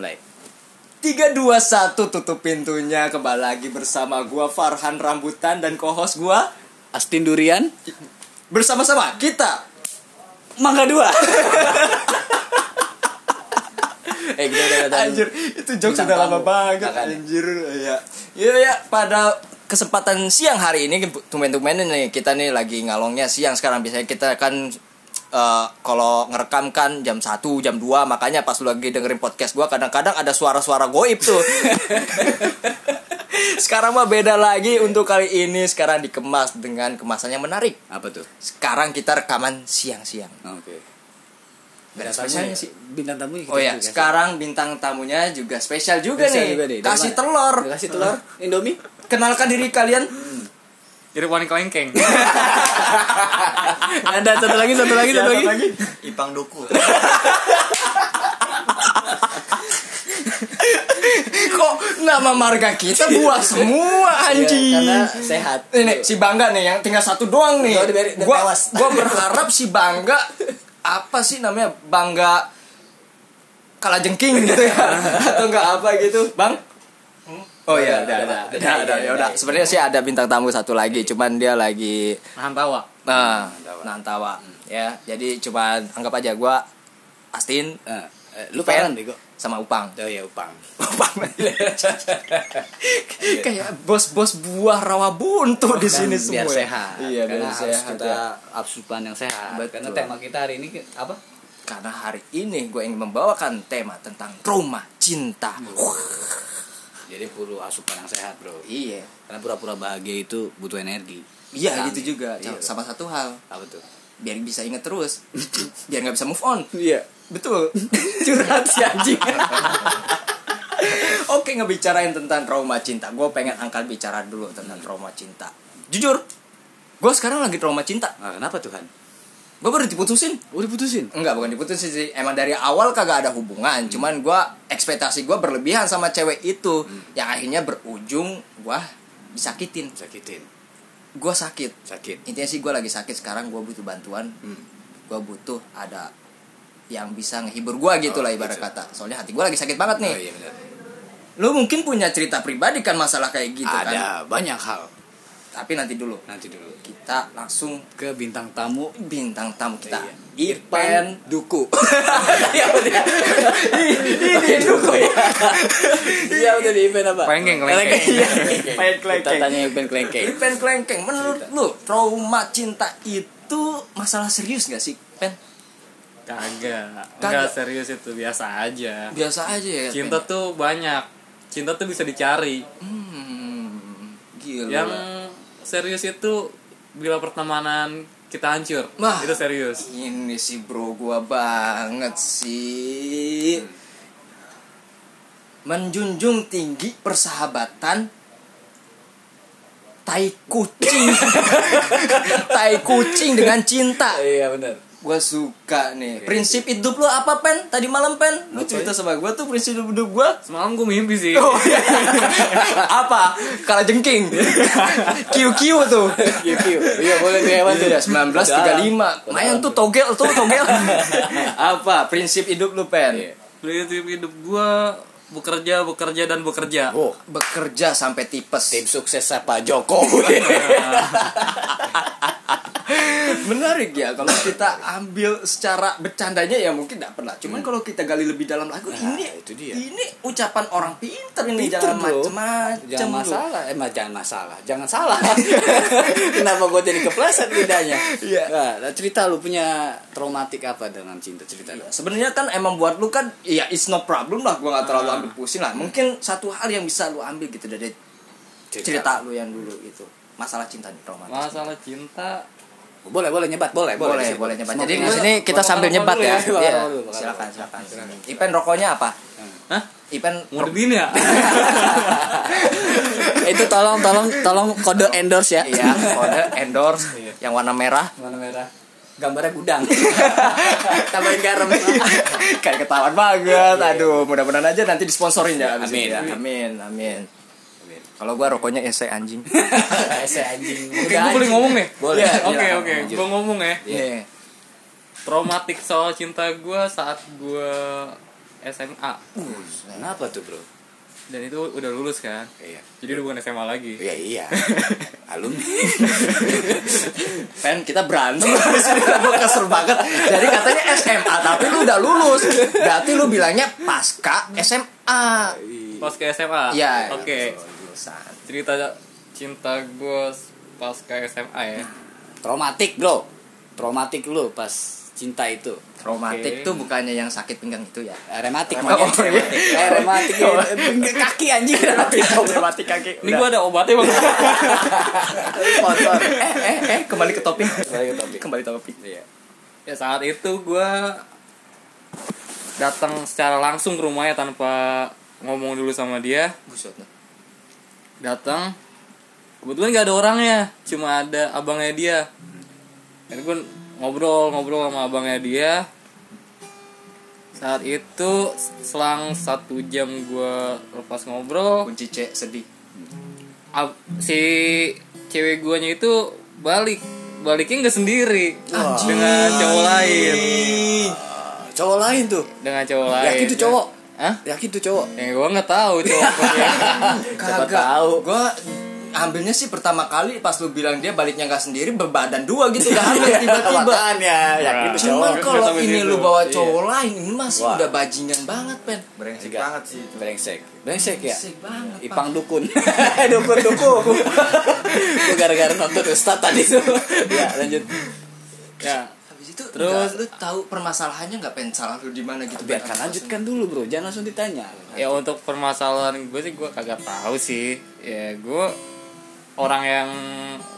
Mulai. 3 2 1 tutup pintunya kembali lagi bersama gua Farhan Rambutan dan co-host gua Astin Durian. bersama-sama kita. Mangga dua. eh udah udah- Anjir, itu jokes sudah lama banget Makanya. anjir ya. Ya ya pada kesempatan siang hari ini tumen-tumen nih kita nih lagi ngalongnya siang sekarang biasanya kita kan eh, kalau ngerekam kan jam 1, jam 2 makanya pas lu lagi dengerin podcast gua kadang-kadang ada suara-suara goib tuh. sekarang mah beda lagi untuk kali ini sekarang dikemas dengan kemasan yang menarik. Apa tuh? Sekarang kita rekaman siang-siang. Oke. Beda Bintang spesialnya tamunya sih. Bintang tamunya kita Oh ya, sekarang bintang tamunya juga spesial juga Spesial nih. juga deh. Kasih telur. Kasih telur. Indomie. Kenalkan diri kalian. Jadi wanita lengkeng. Ada satu lagi, satu lagi, satu lagi. Ipang Duku. Kok nama marga kita buah semua anjing. Karena sehat. Ini si Bangga nih yang tinggal satu doang nih. Gua gua berharap si Bangga apa sih namanya? Bangga kalajengking gitu ya. Atau enggak apa gitu, Bang? Oh iya, Udah, ada, udah, ada, udah, ada, udah, ya udah. Sebenarnya sih ada bintang tamu satu lagi, cuman dia lagi Nahan tawa. Nah, Nantawa. Nantawa. Ya, jadi cuma anggap aja gua Astin Eh, eh, lu Pen. paran bego. sama Upang. Oh ya upang. Upang. Kayak bos-bos buah rawa buntu di sini Kan biar semua. sehat. Iya, biar sehat. kita ya. asupan yang sehat. Betul. Karena tema kita hari ini apa? Karena hari ini gue ingin membawakan tema tentang trauma cinta. Jadi perlu asupan yang sehat, Bro. Iya. Karena pura-pura bahagia itu butuh energi. Iya, Kan? gitu juga. Iya. Sama satu hal, Apa tuh? biar bisa inget terus. biar nggak bisa move on. Iya. Betul. Curhat si anjing. Oke ngebicarain tentang trauma cinta. Gue pengen angkat bicara dulu tentang trauma cinta. Jujur, gue sekarang lagi trauma cinta. Nah, kenapa Tuhan? Gue baru diputusin. Udah putusin. Enggak, bukan diputusin sih. Emang dari awal kagak ada hubungan. Cuman gue ekspektasi gue berlebihan sama cewek itu, yang akhirnya berujung gue disakitin. Sakitin. Gue sakit. Sakit. Intinya sih gue lagi sakit sekarang. Gue butuh bantuan. Hmm. Gue butuh ada yang bisa ngehibur gue gitu Oh, lah ibarat gitu. kata. Soalnya hati gue lagi sakit banget nih. Oh iya benar. Lu mungkin punya cerita pribadi kan masalah kayak gitu kan. Ada banyak hal. Tapi nanti dulu Nanti dulu kita langsung ke bintang tamu bintang tamu kita. Iya. Ipen Duku. ya udah. Ini dulu ya. Iya udah di event apa? Klengkeng, klengkeng. Iya. Klengkeng, klengkeng. Kita tanya event klengkeng. Ipen klengkeng. Menurut lu trauma cinta itu masalah serius gak sih, Pen? Kagak. Kagak. Enggak serius itu biasa aja. Biasa aja ya. Cinta Pen? tuh banyak. Cinta tuh bisa dicari. Hmm, gila. Yang serius itu bila pertemanan kita hancur. Wah. Itu serius. ini sih bro gua banget sih. Menjunjung tinggi persahabatan tai kucing. tai kucing dengan cinta. Iya benar. Gua suka nih. Prinsip hidup lu apa, Pen? Tadi malam, Pen? Lu cerita sama gua tuh prinsip hidup gua. Semalam gue mimpi sih. Oh, iya. apa? Kala jengking. Kiu-kiu tuh. Kiu Iya boleh tuh hewan tuh. Iya, 1935. Lumayan tuh togel tuh, togel. apa? Prinsip hidup lu, Pen? Iya. Prinsip hidup gue bekerja, bekerja dan bekerja. Oh, Bekerja sampai tipes. tim sukses Pak Jokowi. Menarik ya kalau kita ambil secara bercandanya ya mungkin tidak pernah. Cuman kalau kita gali lebih dalam lagi Nah, ini itu dia. ini ucapan orang pinter ini Pinter, jangan bro. macem-macem Jangan masalah, eh jangan masalah, jangan salah. Kenapa gue jadi kepleset lidahnya? Iya. Nah, cerita lu punya traumatik apa dengan cinta cerita lu? Sebenarnya kan emang buat lu kan ya it's no problem lah gua nggak terlalu Ah. ambil pusing lah. Mungkin satu hal yang bisa lu ambil gitu dari cerita lu yang dulu gitu. Masalah cinta nih romantis. Masalah cinta Boleh, boleh nyebat, boleh, boleh. boleh, di sini. boleh nyebat. Jadi di sini kita sambil nyebat ya. ya, Iya. Silakan, silakan. Silakan. Ipen rokoknya apa? Hah? Ipen Mau dibini ya? Itu tolong, tolong, tolong kode endorse ya. Iya, kode endorse yang warna merah. Warna merah. Gambarnya gudang. Tambahin garam. Kayak ketahuan banget. Aduh, mudah-mudahan aja nanti disponsorin ya. Amin, ya. amin. amin, amin. Kalau gua rokoknya ese anjing. Saya anjing. Oke, gue boleh ngomong nih? Boleh. Oke, Silakan, oke. lanjut. Gue ngomong ya. Iya. Traumatik soal cinta gue saat gue SMA Kenapa tuh bro? dan itu udah lulus kan Iya. jadi udah bukan SMA lagi Iya iya. Alumni. Pen kita berantem gue kesel banget. Jadi katanya SMA tapi lu udah lulus. Berarti lu bilangnya pasca SMA. pas ke SMA Iya. oke Lulusan. cerita cinta gue pas ke SMA ya Traumatik bro. Traumatik lu pas cinta itu. Traumatik Oke. tuh bukannya yang sakit pinggang itu ya? Eh, Rematik Oh, makanya. iya. Eh, rematik ya. Eh, kaki anjing rematik. Traumatik kaki. ini gue ada obatnya bang Sponsor. Eh eh eh kembali ke topik. Kembali ke topik. Kembali ke topik. Iya. ya saat itu gue datang secara langsung ke rumahnya tanpa ngomong dulu sama dia Buset. Datang kebetulan gak ada orangnya cuma ada abangnya dia. Dan gue ngobrol ngobrol sama abangnya dia. Saat itu selang satu jam gue lepas ngobrol Kunci C sedih. ab- si cewek guanya itu balik. Baliknya nggak sendiri. Dengan cowok lain. Cowok lain tuh. dengan cowok lain. Yakin tuh cowok? Hah? Yakin tuh cowok? Ya gue nggak tahu cowoknya. Siapa tahu. Gue ambilnya sih pertama kali pas lu bilang dia baliknya nggak sendiri berbadan dua gitu udah hamil tiba-tiba. Makanya yakin tuh cowok. Cuman Nggak kalau ini situ. lu bawa Iya. cowok lain ini masih Wah. udah bajingan banget pen. Brengsek banget sih itu. Brengsek. Brengsek ya? Brengsek banget, Pak. Ipang dukun. dukun dukun. Gue gara-gara nonton Ustaz tadi tuh. ya, lanjut. ya itu Terus- terus lu tahu permasalahannya nggak pen salah lu di mana gitu. Biarkan lanjutkan dulu, Bro. Jangan langsung ditanya. ya untuk permasalahan gue sih gue kagak tahu sih ya gue orang yang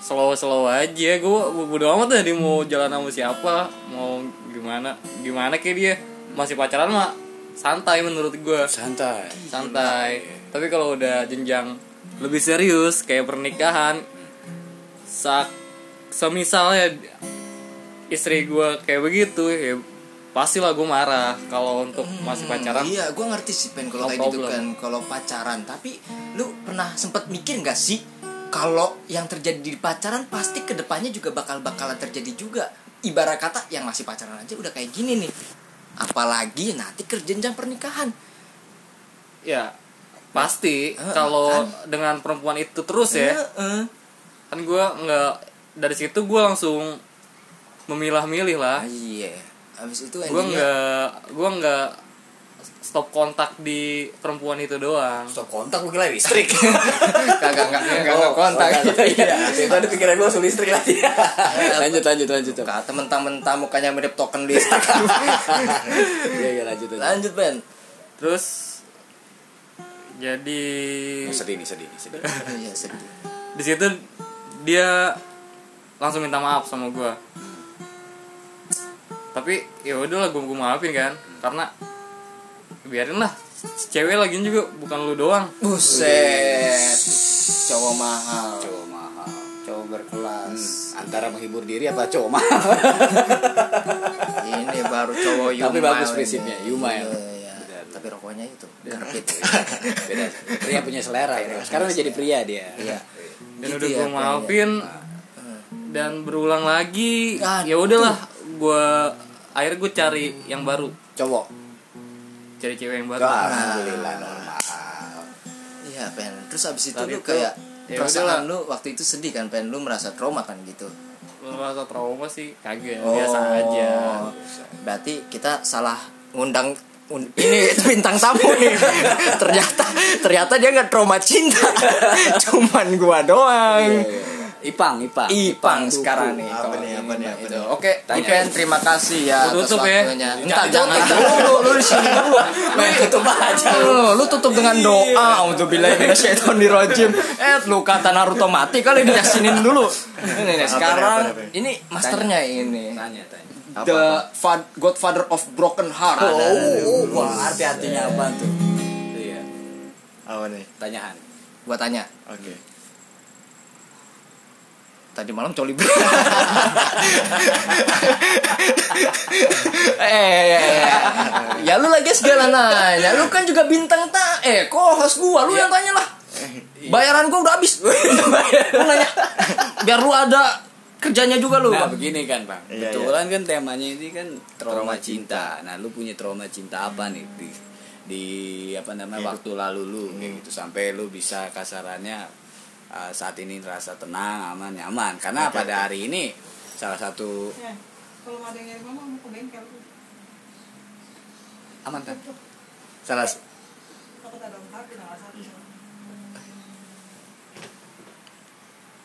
slow slow aja gue bodo amat dah dia mau jalan sama siapa mau gimana gimana kayak dia masih pacaran mah santai menurut gue Santai. santai tapi kalau udah jenjang lebih serius kayak pernikahan sak semisalnya istri gue kayak begitu ya pastilah gue marah kalau untuk masih pacaran Iya, gue ngerti sih pen kalau No kayak gitu kan, kalau pacaran. Tapi lu pernah sempet mikir nggak sih kalau yang terjadi di pacaran pasti ke depannya juga bakal bakalan terjadi juga. Ibarat kata yang masih pacaran aja udah kayak gini nih. Apalagi nanti ke jenjang pernikahan. ya pasti Eh, kalau kan. dengan perempuan itu terus ya Heeh. kan gue nggak dari situ gue langsung memilah-milih lah Ah, iya. Habis itu gue nggak gue nggak stop kontak di perempuan itu doang Stop kontak gue kira listrik. kagak nggak nggak nggak kontak. Iya. Itu ada pikiran gue langsung listrik lagi. lanjut lanjut lanjut. Kata mentang-mentang mukanya mirip token listrik. Iya iya lanjut lanjut. Lanjut Ben. terus jadi Oh, sedih nih sedih nih sedih. Iya sedih. di situ dia langsung minta maaf sama gue tapi ya udahlah gue gue maafin kan karena biarin lah cewek lagi juga bukan lu doang Buset. Cowok mahal. Cowok mahal. Cowok berkelas. Antara menghibur diri apa cowok mahal? Ini baru cowok Yumail. Tapi bagus prinsipnya, Yumail. Iya, iya. Tapi rokoknya itu gerpit. Beda. Pria punya selera. bro. Sekarang udah jadi pria dia. Iya. dan Gitu udah ya, gue maafin dan berulang lagi ya udahlah gue akhirnya gue cari yang baru Cowok. cari cewek yang baru Alhamdulillah normal. Iya, Pen. Terus abis itu Tadi lu kayak ya perasaan lu waktu itu sedih kan, Pen. Lu merasa trauma kan gitu. Lu merasa trauma sih kagak Oh. biasa aja Berarti kita salah ngundang un- ini bintang tamu nih. ternyata ternyata dia nggak trauma cinta. Cuman gua doang. Ipang, Ipang. Ipang sekarang nih. Apa nih, apa nih, apa nih? Oke. Ipen terima kasih ya Lu tutup ya. Entar jangan dulu, lu di sini dulu. Main tutup aja. Lu, lu tutup dengan doa untuk bilang ini rojim. Eh, lu kata Naruto mati kali diyasinin dulu. Ini nih, sekarang ini masternya ini. Tanya, tanya. The fa- Godfather of Broken Heart. Oh, oh, oh, wah, arti-artinya apa tuh? Iya, Apa nih? tanyaan. Gua tanya, Oke. Tadi malam coli ber- eh, eh, eh, ya. Lu lagi segala nanya lu kan juga bintang tak? Eh kok host gua? Lu yang tanya lah. Bayaran gua udah habis. Lu nanya biar lu ada kerjanya juga lu Nah begini kan bang, Iya, kebetulan kan temanya ini kan trauma cinta. Nah lu punya trauma cinta apa nih? Di- di apa namanya waktu lalu lu kayak gitu. Sampai lu bisa kasarannya uh, saat ini terasa tenang aman nyaman. Karena Oke, pada hari ini salah satu Ya, kalau ada yang ngomong mau ke bengkel. aman kan? Salah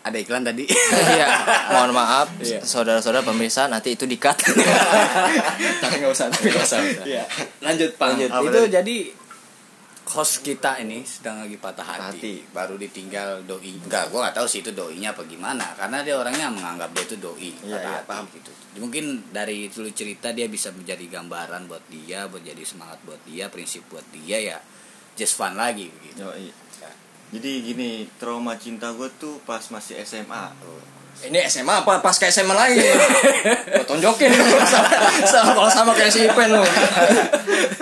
ada iklan tadi? Iya, mohon maaf. Iya. saudara-saudara pemirsa nanti itu di-cut. tapi nggak usah tapi nggak usah. Iya. lanjut pak. Lanjut. itu jadi host kita ini sedang lagi patah hati, Hati. baru ditinggal doi enggak gua nggak tahu sih itu doinya apa gimana karena dia orangnya menganggap dia itu doi Iya, patah hati paham. gitu mungkin dari dulu cerita dia bisa menjadi gambaran buat dia buat jadi semangat buat dia prinsip buat dia ya just fun lagi gitu. Ya. Jadi gini, trauma cinta gue tuh pas masih SMA. Ini SMA apa pas ke SMA lagi? Gua tonjokin sama, sama kalau sama kayak si Ipen lu.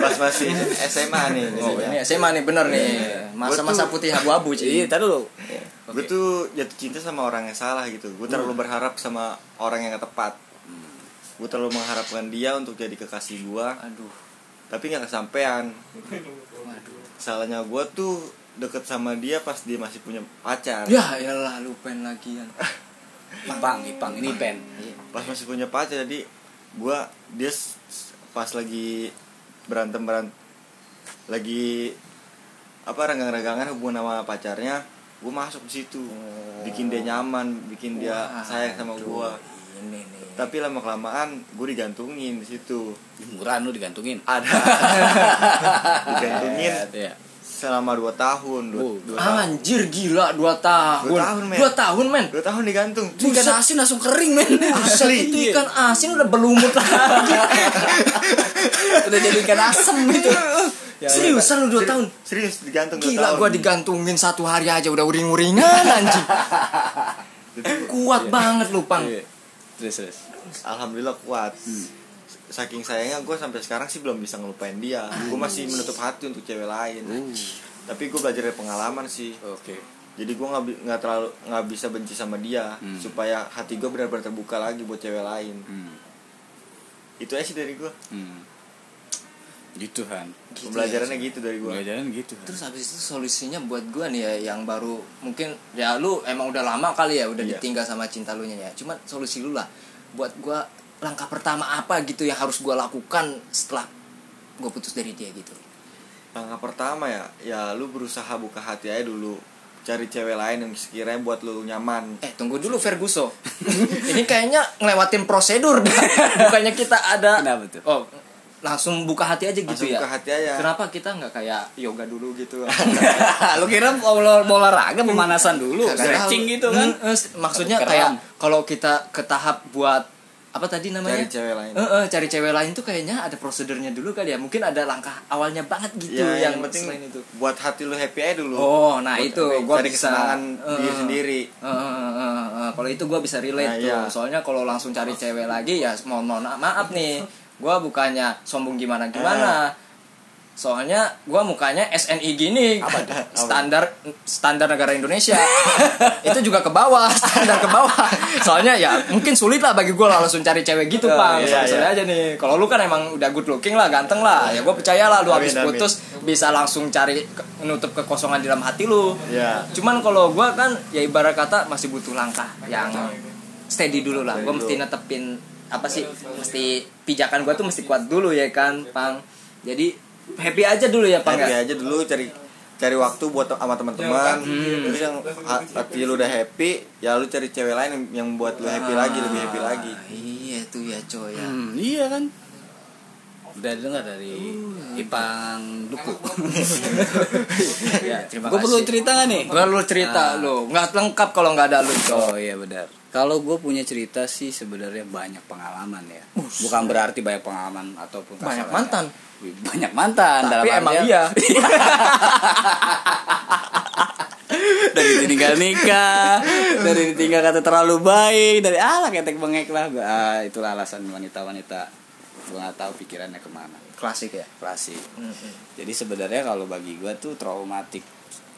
Pas masih SMA nih. Oh, ini SMA nih bener nih. Masa-masa putih abu-abu, Iya, Ci. tadi dulu. Gue tuh jatuh cinta sama orang yang salah gitu. Gue terlalu berharap sama orang yang gak tepat. Gue terlalu mengharapkan dia untuk jadi kekasih gue, Aduh. tapi nggak kesampaian. Salahnya gue tuh deket sama dia pas dia masih punya pacar. Ya elah lu pen lagian. Ipang, Ipang, ini pen. Pas masih punya pacar jadi gue dia pas lagi berantem berantem lagi apa renggang-renggangan hubungan sama pacarnya gue masuk di situ bikin dia nyaman bikin dia Wah, sayang sama gue Ini nih. tapi lama kelamaan gue digantungin di situ Murah lu digantungin. ada digantungin Iya. Selama 2 tahun dua, Oh, dua tahun Anjir gila 2 tahun. Dua tahun, men. 2 tahun, men. dua tahun digantung Itu ikan asin langsung kering men Asli itu ikan asin udah berlumut lagi. Udah jadi ikan asem itu Seriusan lu 2 Seri- tahun. serius digantung dua Gila tahun gua digantungin satu hari aja udah uring-uringan anjing. Kuat banget lu, Pang. Iya. Terus terus alhamdulillah kuat saking sayangnya gue sampai sekarang sih belum bisa ngelupain dia gue masih menutup hati untuk cewek lain tapi gue belajar dari pengalaman sih Oke jadi gue nggak nggak terlalu nggak bisa benci sama dia Hmm. supaya hati gue benar-benar terbuka lagi buat cewek lain hmm. itu aja sih dari gue Hmm. Gitu Han pembelajarannya gitu dari gue Pelajaran gitu Han. Terus habis itu solusinya buat gua nih ya yang baru mungkin ya lu emang udah lama kali ya udah Iya. ditinggal sama cinta lu nya ya. Cuman solusi lu lah buat gua langkah pertama apa gitu yang harus gua lakukan setelah gua putus dari dia gitu. langkah pertama ya ya lu berusaha buka hati aja dulu cari cewek lain yang sekiranya buat lu nyaman Eh tunggu dulu Ferguso. Ini kayaknya ngelewatin prosedur. Bukannya kita ada Kenapa tuh? Oh, langsung buka hati aja gitu Langsung ya. buka hati aja. Kenapa kita nggak kayak yoga dulu gitu? Lu kira mau mau olahraga pemanasan dulu Stretching gitu kan Hmm, eh, maksudnya kayak kalau kita ke tahap buat apa tadi namanya? Cari cewek lain. Eh, eh, cari cewek lain tuh kayaknya ada prosedurnya dulu kali ya. Mungkin ada langkah awalnya banget gitu ya yang, yang penting selain itu. buat hati lu happy aja dulu Oh, nah Buat itu ya, cari bisa kesenangan eh, diri eh, sendiri eh, eh, eh, eh, eh. Kalau itu gua bisa relate Nah, tuh. iya. Soalnya kalau langsung cari cewek lagi ya mohon mohon maaf nih. Gua bukannya sombong gimana gimana. Soalnya gua mukanya SNI gini. Standar standar negara Indonesia. itu juga ke bawah, standar ke bawah. Soalnya ya mungkin sulit lah bagi gua langsung cari cewek gitu, Bang. iya, Sorry iya. aja nih. Kalau lu kan emang udah good looking lah, ganteng lah. Ya gua percaya lah lu habis putus bisa langsung cari menutup kekosongan di dalam hati lu. ya Cuman kalau gua kan ya ibarat kata masih butuh langkah yang steady dulu lah. Gua mesti netepin apa sih? Mesti pijakan gua tuh mesti kuat dulu ya kan, Pang. Jadi happy aja dulu ya, Pang happy ya. aja dulu cari cari waktu buat sama teman-teman terus yang ha- hati lu udah happy ya lu cari cewek lain yang, yang buat lu happy lagi lebih happy lagi Iya tuh ya, coy ya. Hmm, iya kan. Udah dengar dari Ipang Duku. Ya, terima Gue perlu cerita gak nih? Gua lu cerita lu, nggak lengkap kalau nggak ada lu, coy. Oh iya benar. Kalau gue punya cerita sih sebenarnya banyak pengalaman ya. Bukan berarti banyak pengalaman ataupun Banyak mantan. Banyak mantan. Tapi dalam emang artian- iya. dari ditinggal nikah, dari ditinggal kata terlalu baik, dari ah ketek bengek lah. Ah, itulah alasan wanita-wanita. Gue nggak tahu pikirannya ke mana. Klasik ya. Klasik. Jadi sebenarnya kalau bagi gue tuh traumatik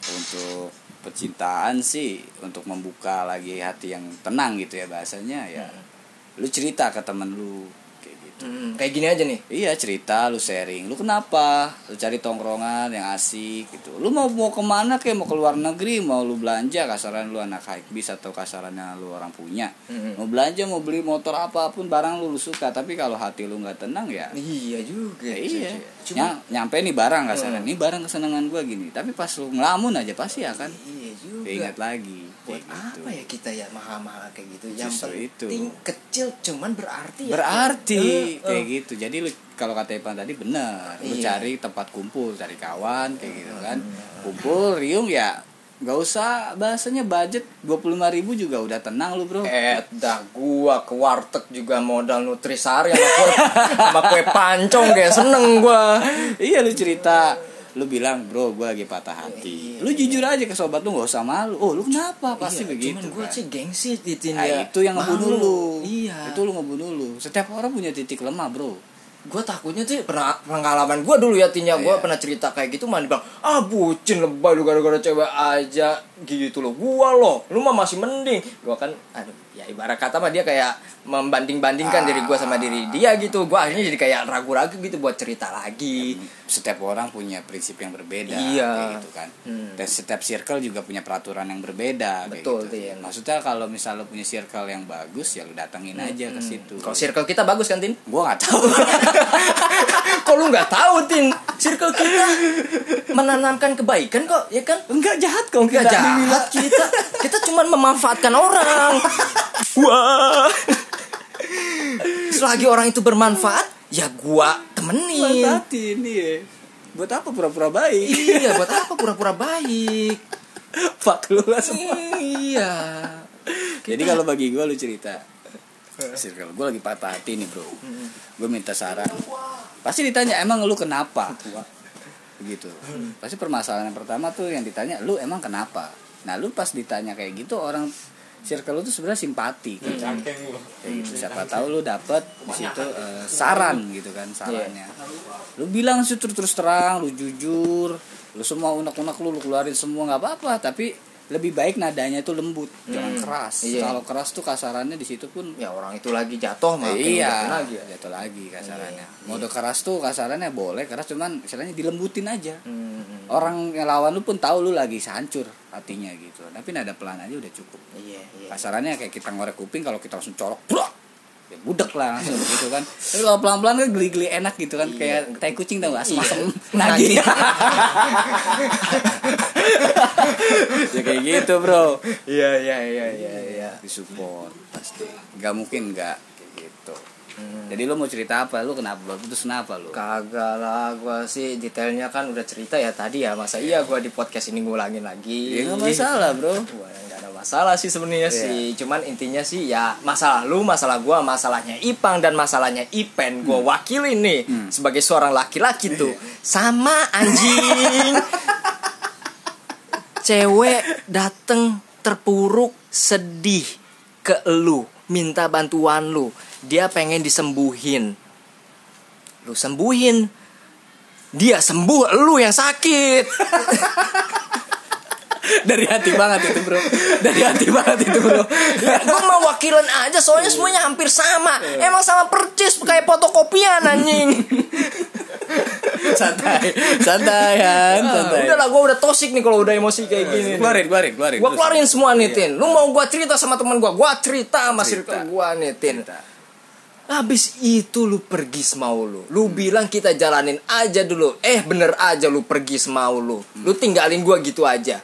untuk percintaan sih untuk membuka lagi hati yang tenang gitu ya bahasanya ya lu cerita ke temen lu Hmm, kayak gini aja nih. Iya cerita lu sharing. Lu kenapa? Lu cari tongkrongan yang asik gitu. Lu mau mau ke mana kayak mau ke luar negeri? Mau lu belanja? Kasaran lu anak high bis Atau kasarannya lu orang punya? Mm-mm. Mau belanja mau beli motor apa pun Barang lu lu suka. Tapi kalau hati lu nggak tenang ya iya juga Ya iya. Cuma Ny- Nyampe nih barang kasaran. Ini barang kesenangan gua gini. Tapi pas lu ngelamun aja pasti akan iya juga. Ingat lagi buat kayak gitu. apa ya kita ya mahal-mahal kayak gitu yang Justru penting itu. kecil cuman berarti ya berarti Eh, eh. kayak gitu jadi lu kalau kata Ipan tadi bener lu Iya. cari tempat kumpul cari kawan kayak gitu kan Hmm. kumpul riung ya nggak usah bahasanya budget 25.000 ribu juga udah tenang lu bro Eh, dah gua ke warteg juga modal nutrisari sama kue, sama kue pancong kayak seneng gua. iya lu cerita lu bilang bro gue lagi patah hati. Iya, lu jujur aja ke sobat lu nggak usah malu. Oh lu kenapa? Pasti Iya, begitu Cuman gua kan. sih gengsi titin Nah, ya. itu yang ngebunuh lu. Iya. itu lu ngebunuh lu. Setiap orang punya titik lemah bro. Gua takutnya tuh pernah pengalaman gua dulu ya tinya gua Iya. pernah cerita kayak gitu mah dibilang ah bucin lebay lu gara-gara cewek aja. Gitu loh. Gua loh lu mah masih mending. Gua kan aduh ya ibarat kata mah dia kayak membanding-bandingkan diri gua sama diri dia gitu. Gua akhirnya jadi kayak ragu-ragu gitu buat cerita lagi. Setiap orang punya prinsip yang berbeda Iya. kayak gitu kan. Hmm. dan setiap circle juga punya peraturan yang berbeda kayak Betul, gitu. Tin. maksudnya kalau misal lu punya circle yang bagus ya lu datengin aja ke situ. Hmm. kalau circle kita bagus kan tin? Gua nggak tahu. Kok lu nggak tahu tin? Circle kita menanamkan kebaikan kok ya kan? Enggak jahat kok Enggak kita. jahat kita. Kita cuma memanfaatkan orang wah. Selagi orang itu bermanfaat ya gua temenin. Manfaatin iya. Buat apa pura-pura baik? Iya buat apa pura-pura baik? Fuck lu lah semua. Iya. Jadi kalau bagi gua lu cerita. Circle gua lagi patah hati nih bro. Gua minta saran. Pasti ditanya emang lu kenapa? Begitu pasti permasalahan yang pertama tuh yang ditanya lu emang kenapa? Nah lu pas ditanya kayak gitu orang circle lu tuh sebenarnya simpati lu. Kayak gitu siapa tahu lu dapet di situ eh, saran gitu kan sarannya. Lu bilang sih terus terang lu jujur lu semua unek-unek lu lu keluarin semua nggak apa-apa. Tapi lebih baik nadanya itu lembut jangan keras. Iya. kalau keras tuh kasarannya di situ pun ya orang itu lagi jatuh makin iya jatuh lagi. ya jatuh lagi kasarannya. Iya. mode keras tuh kasarannya boleh keras cuman istilahnya dilembutin aja. Hmm, orang yang lawan lu pun tahu lu lagi hancur hatinya gitu. Tapi nada pelan aja udah cukup. Iya iya. Kasarannya kayak kita ngorek kuping kalau kita langsung colok brak, ya budek lah langsung gitu kan. Tapi kalau pelan pelan kan geli geli enak gitu kan kayak tai kucing tau gak asem asem nagih. ya kayak gitu bro. Iya iya iya iya iya. Disupport pasti. Nggak mungkin nggak kayak gitu jadi lu mau cerita apa lu kenapa baru putus kenapa lu Kagak lah, gua sih detailnya kan udah cerita ya tadi ya masa iya gua di podcast ini ngulangin lagi. ya nggak masalah bro nggak ada masalah sih sebenarnya Iya. sih. Cuman intinya sih ya masalah lu, masalah gua, masalahnya Ipang dan masalahnya Ipen gua wakilin nih sebagai seorang laki-laki tuh. Sama anjing. Cewek dateng terpuruk, sedih ke lu, minta bantuan lu. Dia pengen disembuhin. Lu sembuhin. Dia sembuh, lu yang sakit. dari hati banget itu bro. Dari hati banget itu bro. Gue mau wakilan aja soalnya semuanya hampir sama. Emang sama percis kayak fotokopian anjing. Santai. Santai Han, santai. udah lah gue udah tosik nih kalau udah emosi kayak gini. keluarin keluarin keluarin. Gue keluarin semua nih tin. Lu mau gue cerita sama teman gue gue cerita sama Cerita. circle gue nih tin. Cerita. Habis itu lu pergi semau lu. Lu bilang kita jalanin aja dulu. Eh bener aja lu pergi semau lu. Lu tinggalin gua gitu aja.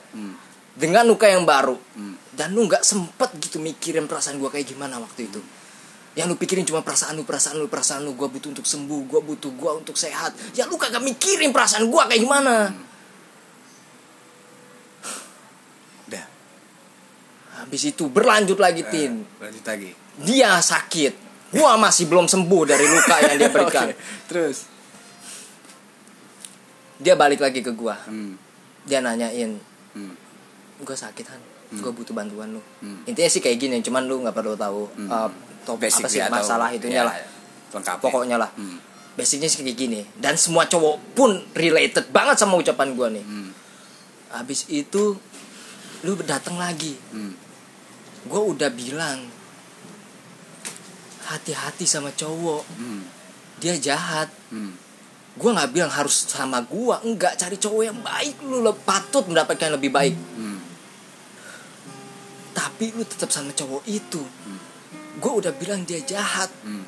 Dengan luka yang baru. Dan lu gak sempet gitu mikirin perasaan gua kayak gimana waktu itu. Yang lu pikirin cuma perasaan lu, perasaan lu, perasaan lu. Gua butuh untuk sembuh, gua butuh gua untuk sehat. Ya lu kagak mikirin perasaan gua kayak gimana. Udah Habis itu berlanjut lagi Tin. lanjut lagi. Dia sakit Gua masih belum sembuh dari luka yang dia berikan Oke, terus Dia balik lagi ke gua hmm. Dia nanyain Hmm. gue sakit kan gue butuh bantuan lu Hmm. intinya sih kayak gini cuman lu nggak perlu tahu uh, top apa sih atau- masalah itunya ya, lah lengkapnya. pokoknya lah Hmm. basicnya sih kayak gini dan semua cowok pun related banget sama ucapan gue nih Hmm. habis itu lu datang lagi Hmm. gue udah bilang hati-hati sama cowok. Hmm. dia jahat. Hmm. gue nggak bilang harus sama gue enggak. Cari cowok yang baik lu le- patut mendapatkan yang lebih baik. Hmm. tapi lu tetap sama cowok itu. Gue udah bilang dia jahat. Hmm.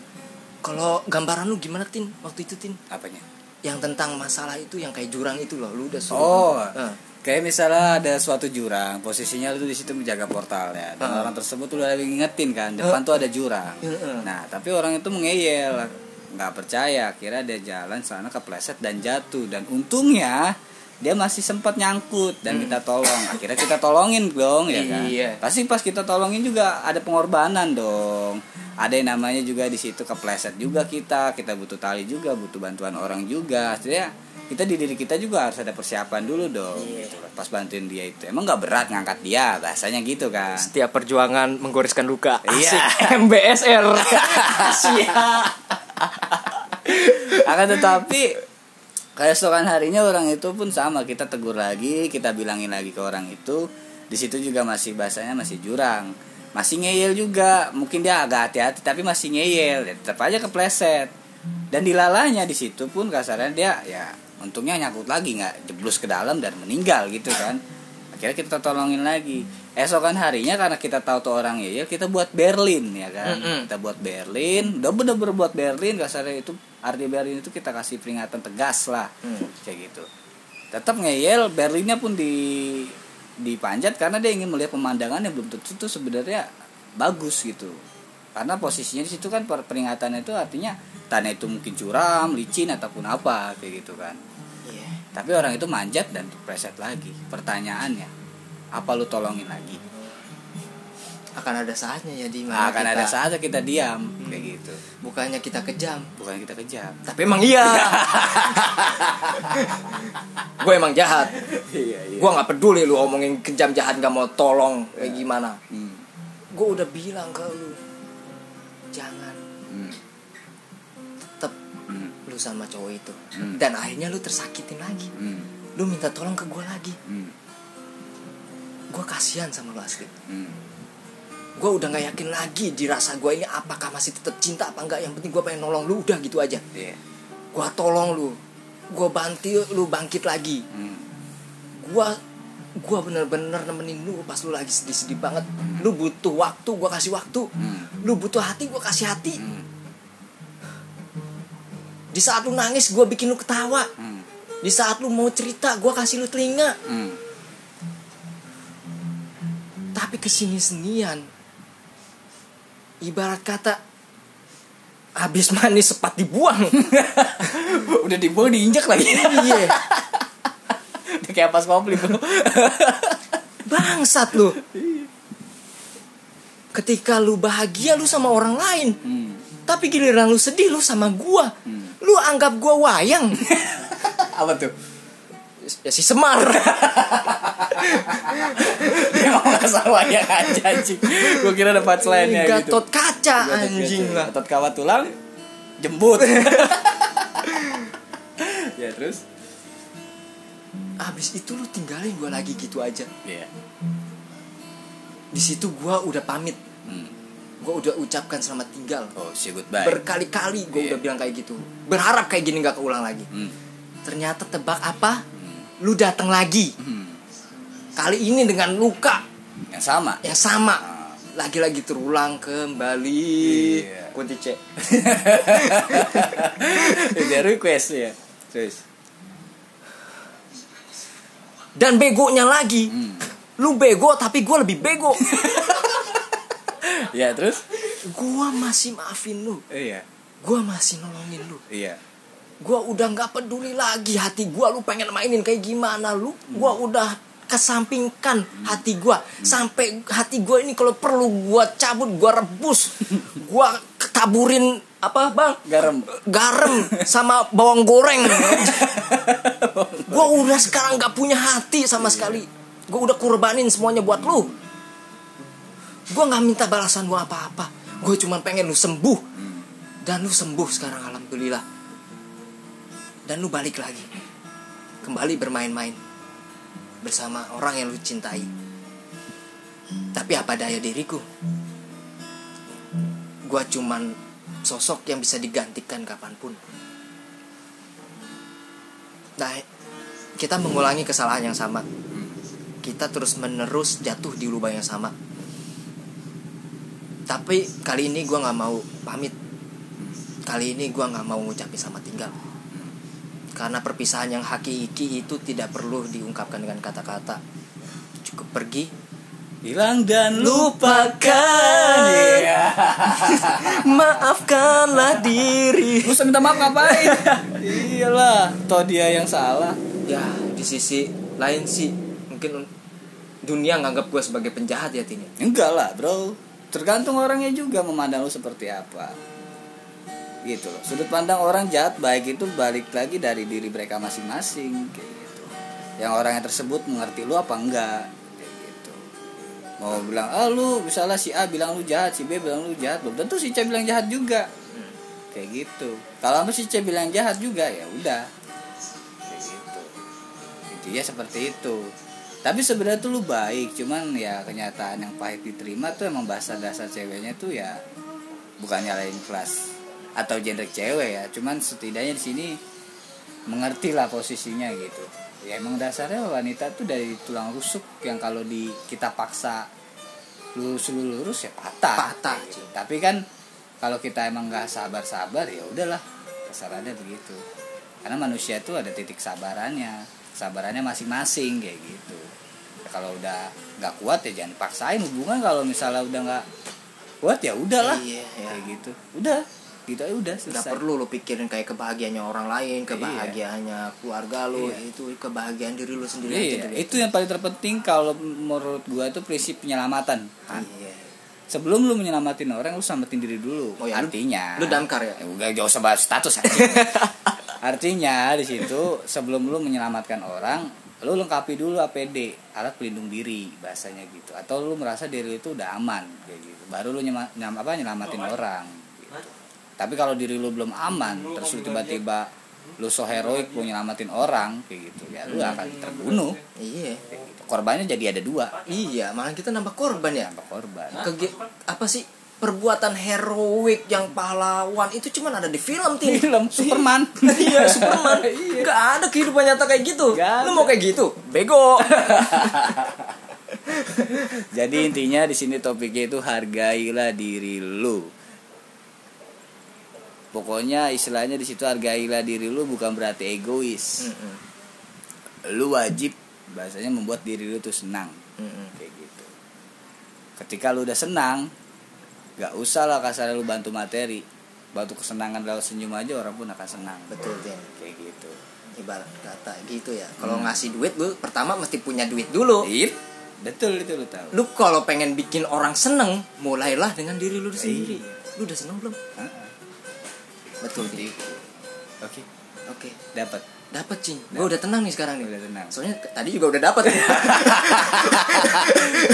kalau gambaran lu gimana tin? Waktu itu tin? Apanya? yang tentang masalah itu yang kayak jurang itu loh. Lu udah suruh Oh, Eh, kayak misalnya ada suatu jurang, posisinya lu di situ menjaga portal ya. Dan Heeh. orang tersebut udah lagi ngingetin kan, depan tuh ada jurang. Heeh. Nah, tapi orang itu mengeyel, nggak percaya, kira dia jalan sana kepleset dan jatuh dan untungnya dia masih sempat nyangkut dan kita tolong. Akhirnya kita tolongin dong ya kan. Iya. Pasti pas kita tolongin juga ada pengorbanan dong. Ada yang namanya juga di situ kepleset juga kita, kita butuh tali juga, butuh bantuan orang juga. Artinya kita di diri kita juga harus ada persiapan dulu dong. Iya. gitu. Pas bantuin dia itu. Emang nggak berat ngangkat dia, bahasanya gitu kan. setiap perjuangan menggoreskan luka Iya. asik MBSR siap akan tetapi keesokan harinya orang itu pun sama kita tegur lagi kita bilangin lagi ke orang itu. Di situ juga masih bahasanya masih jurang. Masih ngeyel juga mungkin dia agak hati-hati tapi masih ngeyel ya, tetap aja kepleset. Dan dilalanya di situ pun kasarnya dia ya untungnya nyangkut lagi nggak jeblus ke dalam dan meninggal gitu kan. Akhirnya kita tolongin lagi esokan harinya karena kita tahu tuh orang ngeyel kita buat Berlin ya kan Mm-mm. kita buat Berlin udah bener-bener buat Berlin kasarnya itu arti Berlin itu kita kasih peringatan tegas lah Hmm. kayak gitu tetap ngeyel Berlinnya pun di dipanjat karena dia ingin melihat pemandangan yang belum tentu tuh sebenarnya bagus gitu karena posisinya di situ kan per- peringatannya itu artinya tanah itu mungkin curam licin ataupun apa kayak gitu kan Iya. tapi orang itu manjat dan preset lagi pertanyaannya apa lu tolongin lagi? Akan ada saatnya ya di mana akan kita- ada saatnya kita diam kayak gitu. Bukannya kita kejam. Bukan kita kejam. Tapi emang iya. Gue emang jahat. Iya iya. Gue nggak peduli lu omongin kejam jahat gak mau tolong kayak gimana. Hmm. gue udah bilang ke lu jangan. Hmm. tetep Hmm. lu sama cowok itu. Hmm. dan akhirnya lu tersakitin lagi. Hmm. lu minta tolong ke gue lagi. Hmm. Gue kasihan sama lu asli Hmm. gue udah nggak yakin lagi di rasa gue ini apakah masih tetap cinta apa enggak yang penting gue pengen nolong lu udah gitu aja Iya. gue tolong lu gue bantu lu bangkit lagi Hmm. gue gue bener-bener nemenin lu pas lu lagi sedih-sedih banget lu butuh waktu gue kasih waktu Hmm. lu butuh hati gue kasih hati Hmm. di saat lu nangis gue bikin lu ketawa Hmm. di saat lu mau cerita gue kasih lu telinga Hmm. Ke sini senian. Ibarat kata habis manis sepat dibuang. Udah dibuang diinjak lagi. Iya. Udah kayak pas komplit bro bangsat lu. Ketika lu bahagia lu sama orang lain hmm. tapi giliran lu sedih lu sama gua. Lu anggap gua wayang. Apa tuh ya si Semar. Mau nggak salah ya aja anjing. Gue kira dapat selainnya gitu. Gatot kaca. Gatot anjing kaca. lah. Gatot kawat tulang jembut. Ya terus? Abis itu lu tinggalin gua lagi gitu aja. Iya. Di situ gua udah pamit. Hmm. gua udah ucapkan selamat tinggal. Oh say goodbye. Berkali-kali gue Iya. udah bilang kayak gitu. Berharap kayak gini nggak keulang lagi. Hmm. ternyata tebak apa lu datang lagi. Hmm. kali ini dengan luka. Yang sama? Yang sama. Ah. lagi-lagi terulang kembali. Iya. kunci C. Dia request ya? Terus? Dan begonya lagi. Hmm. lu bego tapi gue lebih bego. Ya terus? Gue masih maafin lu. Iya. Gue masih nolongin lu. Iya gue udah nggak peduli lagi hati gue lu pengen mainin kayak gimana? Lu gue udah kesampingkan hati gue sampai hati gue ini kalau perlu gue cabut gue rebus. Gue taburin apa bang? Garam. Garam sama bawang goreng. Gue udah sekarang nggak punya hati sama sekali. Gue udah kurbanin semuanya buat lu. Gue nggak minta balasan lu apa-apa. Gue cuma pengen lu sembuh. Dan lu sembuh sekarang alhamdulillah dan lu balik lagi kembali bermain-main bersama orang yang lu cintai tapi apa daya diriku gue cuman sosok yang bisa digantikan kapan pun. Nah, kita mengulangi kesalahan yang sama. Kita terus menerus jatuh di lubang yang sama. Tapi kali ini gue nggak mau pamit. Kali ini gue nggak mau ngucapin sama tinggal. Karena perpisahan yang hakiki itu tidak perlu diungkapkan dengan kata-kata. Cukup pergi, hilang dan lupakan Iya. maafkanlah diri. Lu minta maaf ngapain iyalah toh dia yang salah Ya, di sisi lain sih mungkin dunia nganggap gue sebagai penjahat ya Tini. enggak lah bro tergantung orangnya juga memandang lu seperti apa gitu loh. Sudut pandang orang jahat baik itu balik lagi dari diri mereka masing-masing kayak gitu. Yang orangnya tersebut mengerti lu apa enggak kayak gitu. Mau bilang ah lu misalnya si A bilang lu jahat si B bilang lu jahat belum tentu si C bilang jahat juga. Kayak gitu. Kalau si C bilang jahat juga ya udah. Kayak gitu. Intinya seperti itu. Tapi sebenarnya tuh lu baik cuman ya kenyataan yang pahit diterima tuh emang bahasa dasar ceweknya tuh ya bukan nyalain kelas atau genre cewek ya. Cuman setidaknya di sini mengerti lah posisinya gitu. Ya emang dasarnya wanita tuh dari tulang rusuk yang kalau di kita paksa lurus lurus ya patah. Patah, gitu. tapi kan kalau kita emang nggak sabar sabar ya udahlah kasarannya begitu. Karena manusia tuh ada titik sabarannya sabarannya masing-masing kayak gitu. Ya, kalau udah nggak kuat ya jangan dipaksain. Hubungan kalau misalnya udah nggak kuat ya udahlah Iya, iya. kayak gitu. Udah gitu aja udah Gak selesai perlu lo pikirin kayak kebahagiaannya orang lain, kebahagiaannya keluarga lo, Iya. itu kebahagiaan diri lo sendiri Iya, aja dulu. itu yang paling terpenting kalau menurut gua itu prinsip penyelamatan. Iya. Sebelum lu menyelamatin orang, lu selamatin diri dulu. Oh ya, lu- Artinya, Lu damkar ya? Ya, udah jauh usah bahas status. Artinya di situ sebelum lu menyelamatkan orang, lu lengkapi dulu APD, alat pelindung diri bahasanya gitu. Atau lu merasa diri lu itu udah aman kayak gitu. Baru lu nyema, nyam, apa nyelamatin orang gitu. Tapi kalau diri lu belum aman, terus lu tiba-tiba lu so heroik lu nyelamatin orang kayak gitu ya lu akan terbunuh. Iya. gitu. korbannya jadi ada dua. Iya, malah kita nambah korban ya. tanpa korban. Kege apa sih? Perbuatan heroik yang pahlawan itu cuman ada di film tim film Superman. Iya Superman. Iya. Gak ada kehidupan nyata kayak gitu. Gak lu mau kayak gitu? Bego. Jadi intinya di sini topiknya itu hargailah diri lu. Pokoknya istilahnya di situ hargailah diri lu bukan berarti egois. Mm-mm. Lu wajib bahasanya membuat diri lu tuh senang Mm-mm. kayak gitu. Ketika lu udah senang, gak usah lah kasar lu bantu materi. Bantu kesenangan lewat senyum aja orang pun akan senang. betul tim Kayak gitu. ibarat kata gitu ya kalau ngasih duit lu pertama mesti punya duit dulu Ip, betul itu lu tahu. lu kalau pengen bikin orang seneng mulailah dengan diri lu sendiri lu udah seneng belum Heeh. Betul. Seperti tim itu. Oke, oke. Dapat. dapat cing. Gue udah tenang nih sekarang nih. Udah tenang. soalnya tadi juga udah dapat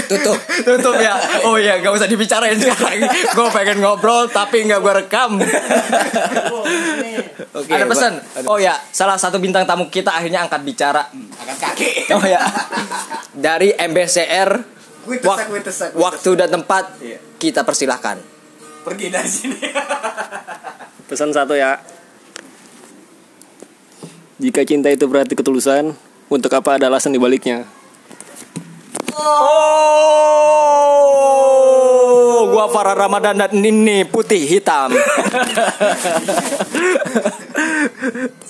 Tutup. tutup ya. Oh iya gak usah dibicarain sekarang. Gue pengen ngobrol tapi nggak gue rekam. Oke, ada pesan? Oh ya salah satu bintang tamu kita akhirnya angkat bicara. Angkat kaki. oh ya. Dari MBCR tesak, wak- gue tesak, gue waktu dan tempat Iya. kita persilahkan. Pergi dari sini. Pesan satu ya. Jika cinta itu berarti ketulusan, untuk apa ada alasan dibaliknya? Oh, gua Farah Ramadan dan ini putih hitam.